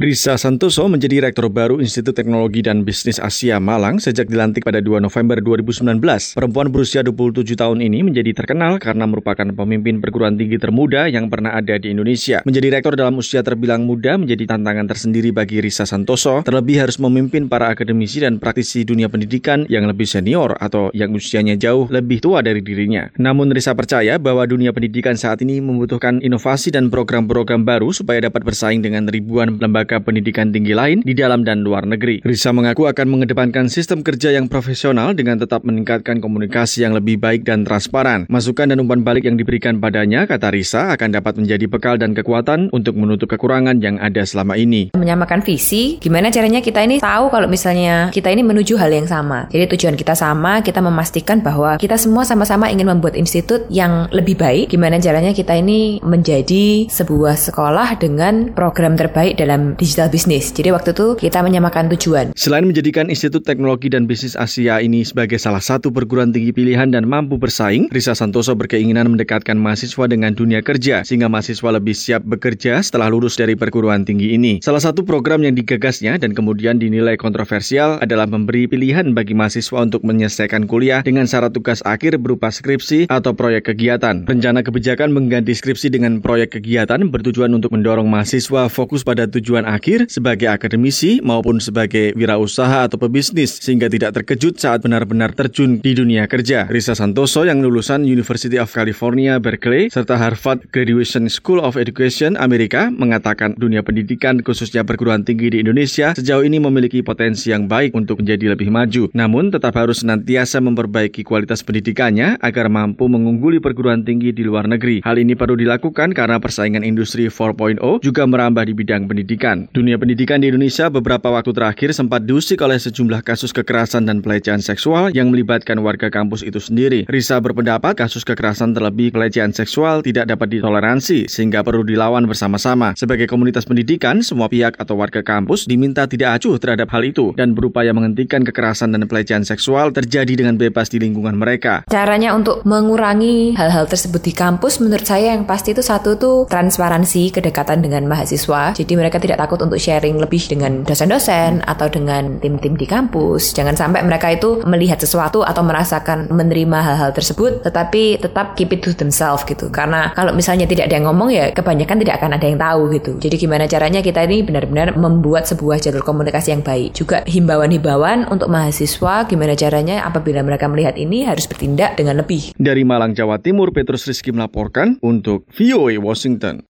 Risa Santoso menjadi Rektor baru Institut Teknologi dan Bisnis Asia Malang sejak dilantik pada 2 November 2019. Perempuan berusia 27 tahun ini menjadi terkenal karena merupakan pemimpin perguruan tinggi termuda yang pernah ada di Indonesia. Menjadi rektor dalam usia terbilang muda menjadi tantangan tersendiri bagi Risa Santoso, terlebih harus memimpin para akademisi dan praktisi dunia pendidikan yang lebih senior atau yang usianya jauh lebih tua dari dirinya. Namun Risa percaya bahwa dunia pendidikan saat ini membutuhkan inovasi dan program-program baru supaya dapat bersaing dengan ribuan lembaga lembaga pendidikan tinggi lain di dalam dan luar negeri. Risa mengaku akan mengedepankan sistem kerja yang profesional dengan tetap meningkatkan komunikasi yang lebih baik dan transparan. Masukan dan umpan balik yang diberikan padanya, kata Risa, akan dapat menjadi bekal dan kekuatan untuk menutup kekurangan yang ada selama ini. Menyamakan visi, gimana caranya kita ini tahu kalau misalnya kita ini menuju hal yang sama. Jadi tujuan kita sama, kita memastikan bahwa kita semua sama-sama ingin membuat institut yang lebih baik. Gimana caranya kita ini menjadi sebuah sekolah dengan program terbaik dalam digital business. Jadi waktu itu kita menyamakan tujuan. Selain menjadikan Institut Teknologi dan Bisnis Asia ini sebagai salah satu perguruan tinggi pilihan dan mampu bersaing, Risa Santoso berkeinginan mendekatkan mahasiswa dengan dunia kerja sehingga mahasiswa lebih siap bekerja setelah lulus dari perguruan tinggi ini. Salah satu program yang digagasnya dan kemudian dinilai kontroversial adalah memberi pilihan bagi mahasiswa untuk menyelesaikan kuliah dengan syarat tugas akhir berupa skripsi atau proyek kegiatan. Rencana kebijakan mengganti skripsi dengan proyek kegiatan bertujuan untuk mendorong mahasiswa fokus pada tujuan akhir sebagai akademisi maupun sebagai wirausaha atau pebisnis sehingga tidak terkejut saat benar-benar terjun di dunia kerja. Risa Santoso yang lulusan University of California Berkeley serta Harvard Graduation School of Education Amerika mengatakan dunia pendidikan khususnya perguruan tinggi di Indonesia sejauh ini memiliki potensi yang baik untuk menjadi lebih maju. Namun tetap harus senantiasa memperbaiki kualitas pendidikannya agar mampu mengungguli perguruan tinggi di luar negeri. Hal ini perlu dilakukan karena persaingan industri 4.0 juga merambah di bidang pendidikan. Dunia pendidikan di Indonesia beberapa waktu terakhir sempat diusik oleh sejumlah kasus kekerasan dan pelecehan seksual yang melibatkan warga kampus itu sendiri. Risa berpendapat kasus kekerasan terlebih pelecehan seksual tidak dapat ditoleransi sehingga perlu dilawan bersama-sama. Sebagai komunitas pendidikan, semua pihak atau warga kampus diminta tidak acuh terhadap hal itu dan berupaya menghentikan kekerasan dan pelecehan seksual terjadi dengan bebas di lingkungan mereka. Caranya untuk mengurangi hal-hal tersebut di kampus menurut saya yang pasti itu satu tuh transparansi kedekatan dengan mahasiswa. Jadi mereka tidak takut takut untuk sharing lebih dengan dosen-dosen atau dengan tim-tim di kampus. Jangan sampai mereka itu melihat sesuatu atau merasakan menerima hal-hal tersebut, tetapi tetap keep it to themselves gitu. Karena kalau misalnya tidak ada yang ngomong ya kebanyakan tidak akan ada yang tahu gitu. Jadi gimana caranya kita ini benar-benar membuat sebuah jalur komunikasi yang baik. Juga himbauan-himbauan untuk mahasiswa gimana caranya apabila mereka melihat ini harus bertindak dengan lebih. Dari Malang, Jawa Timur, Petrus Rizky melaporkan untuk VOA Washington.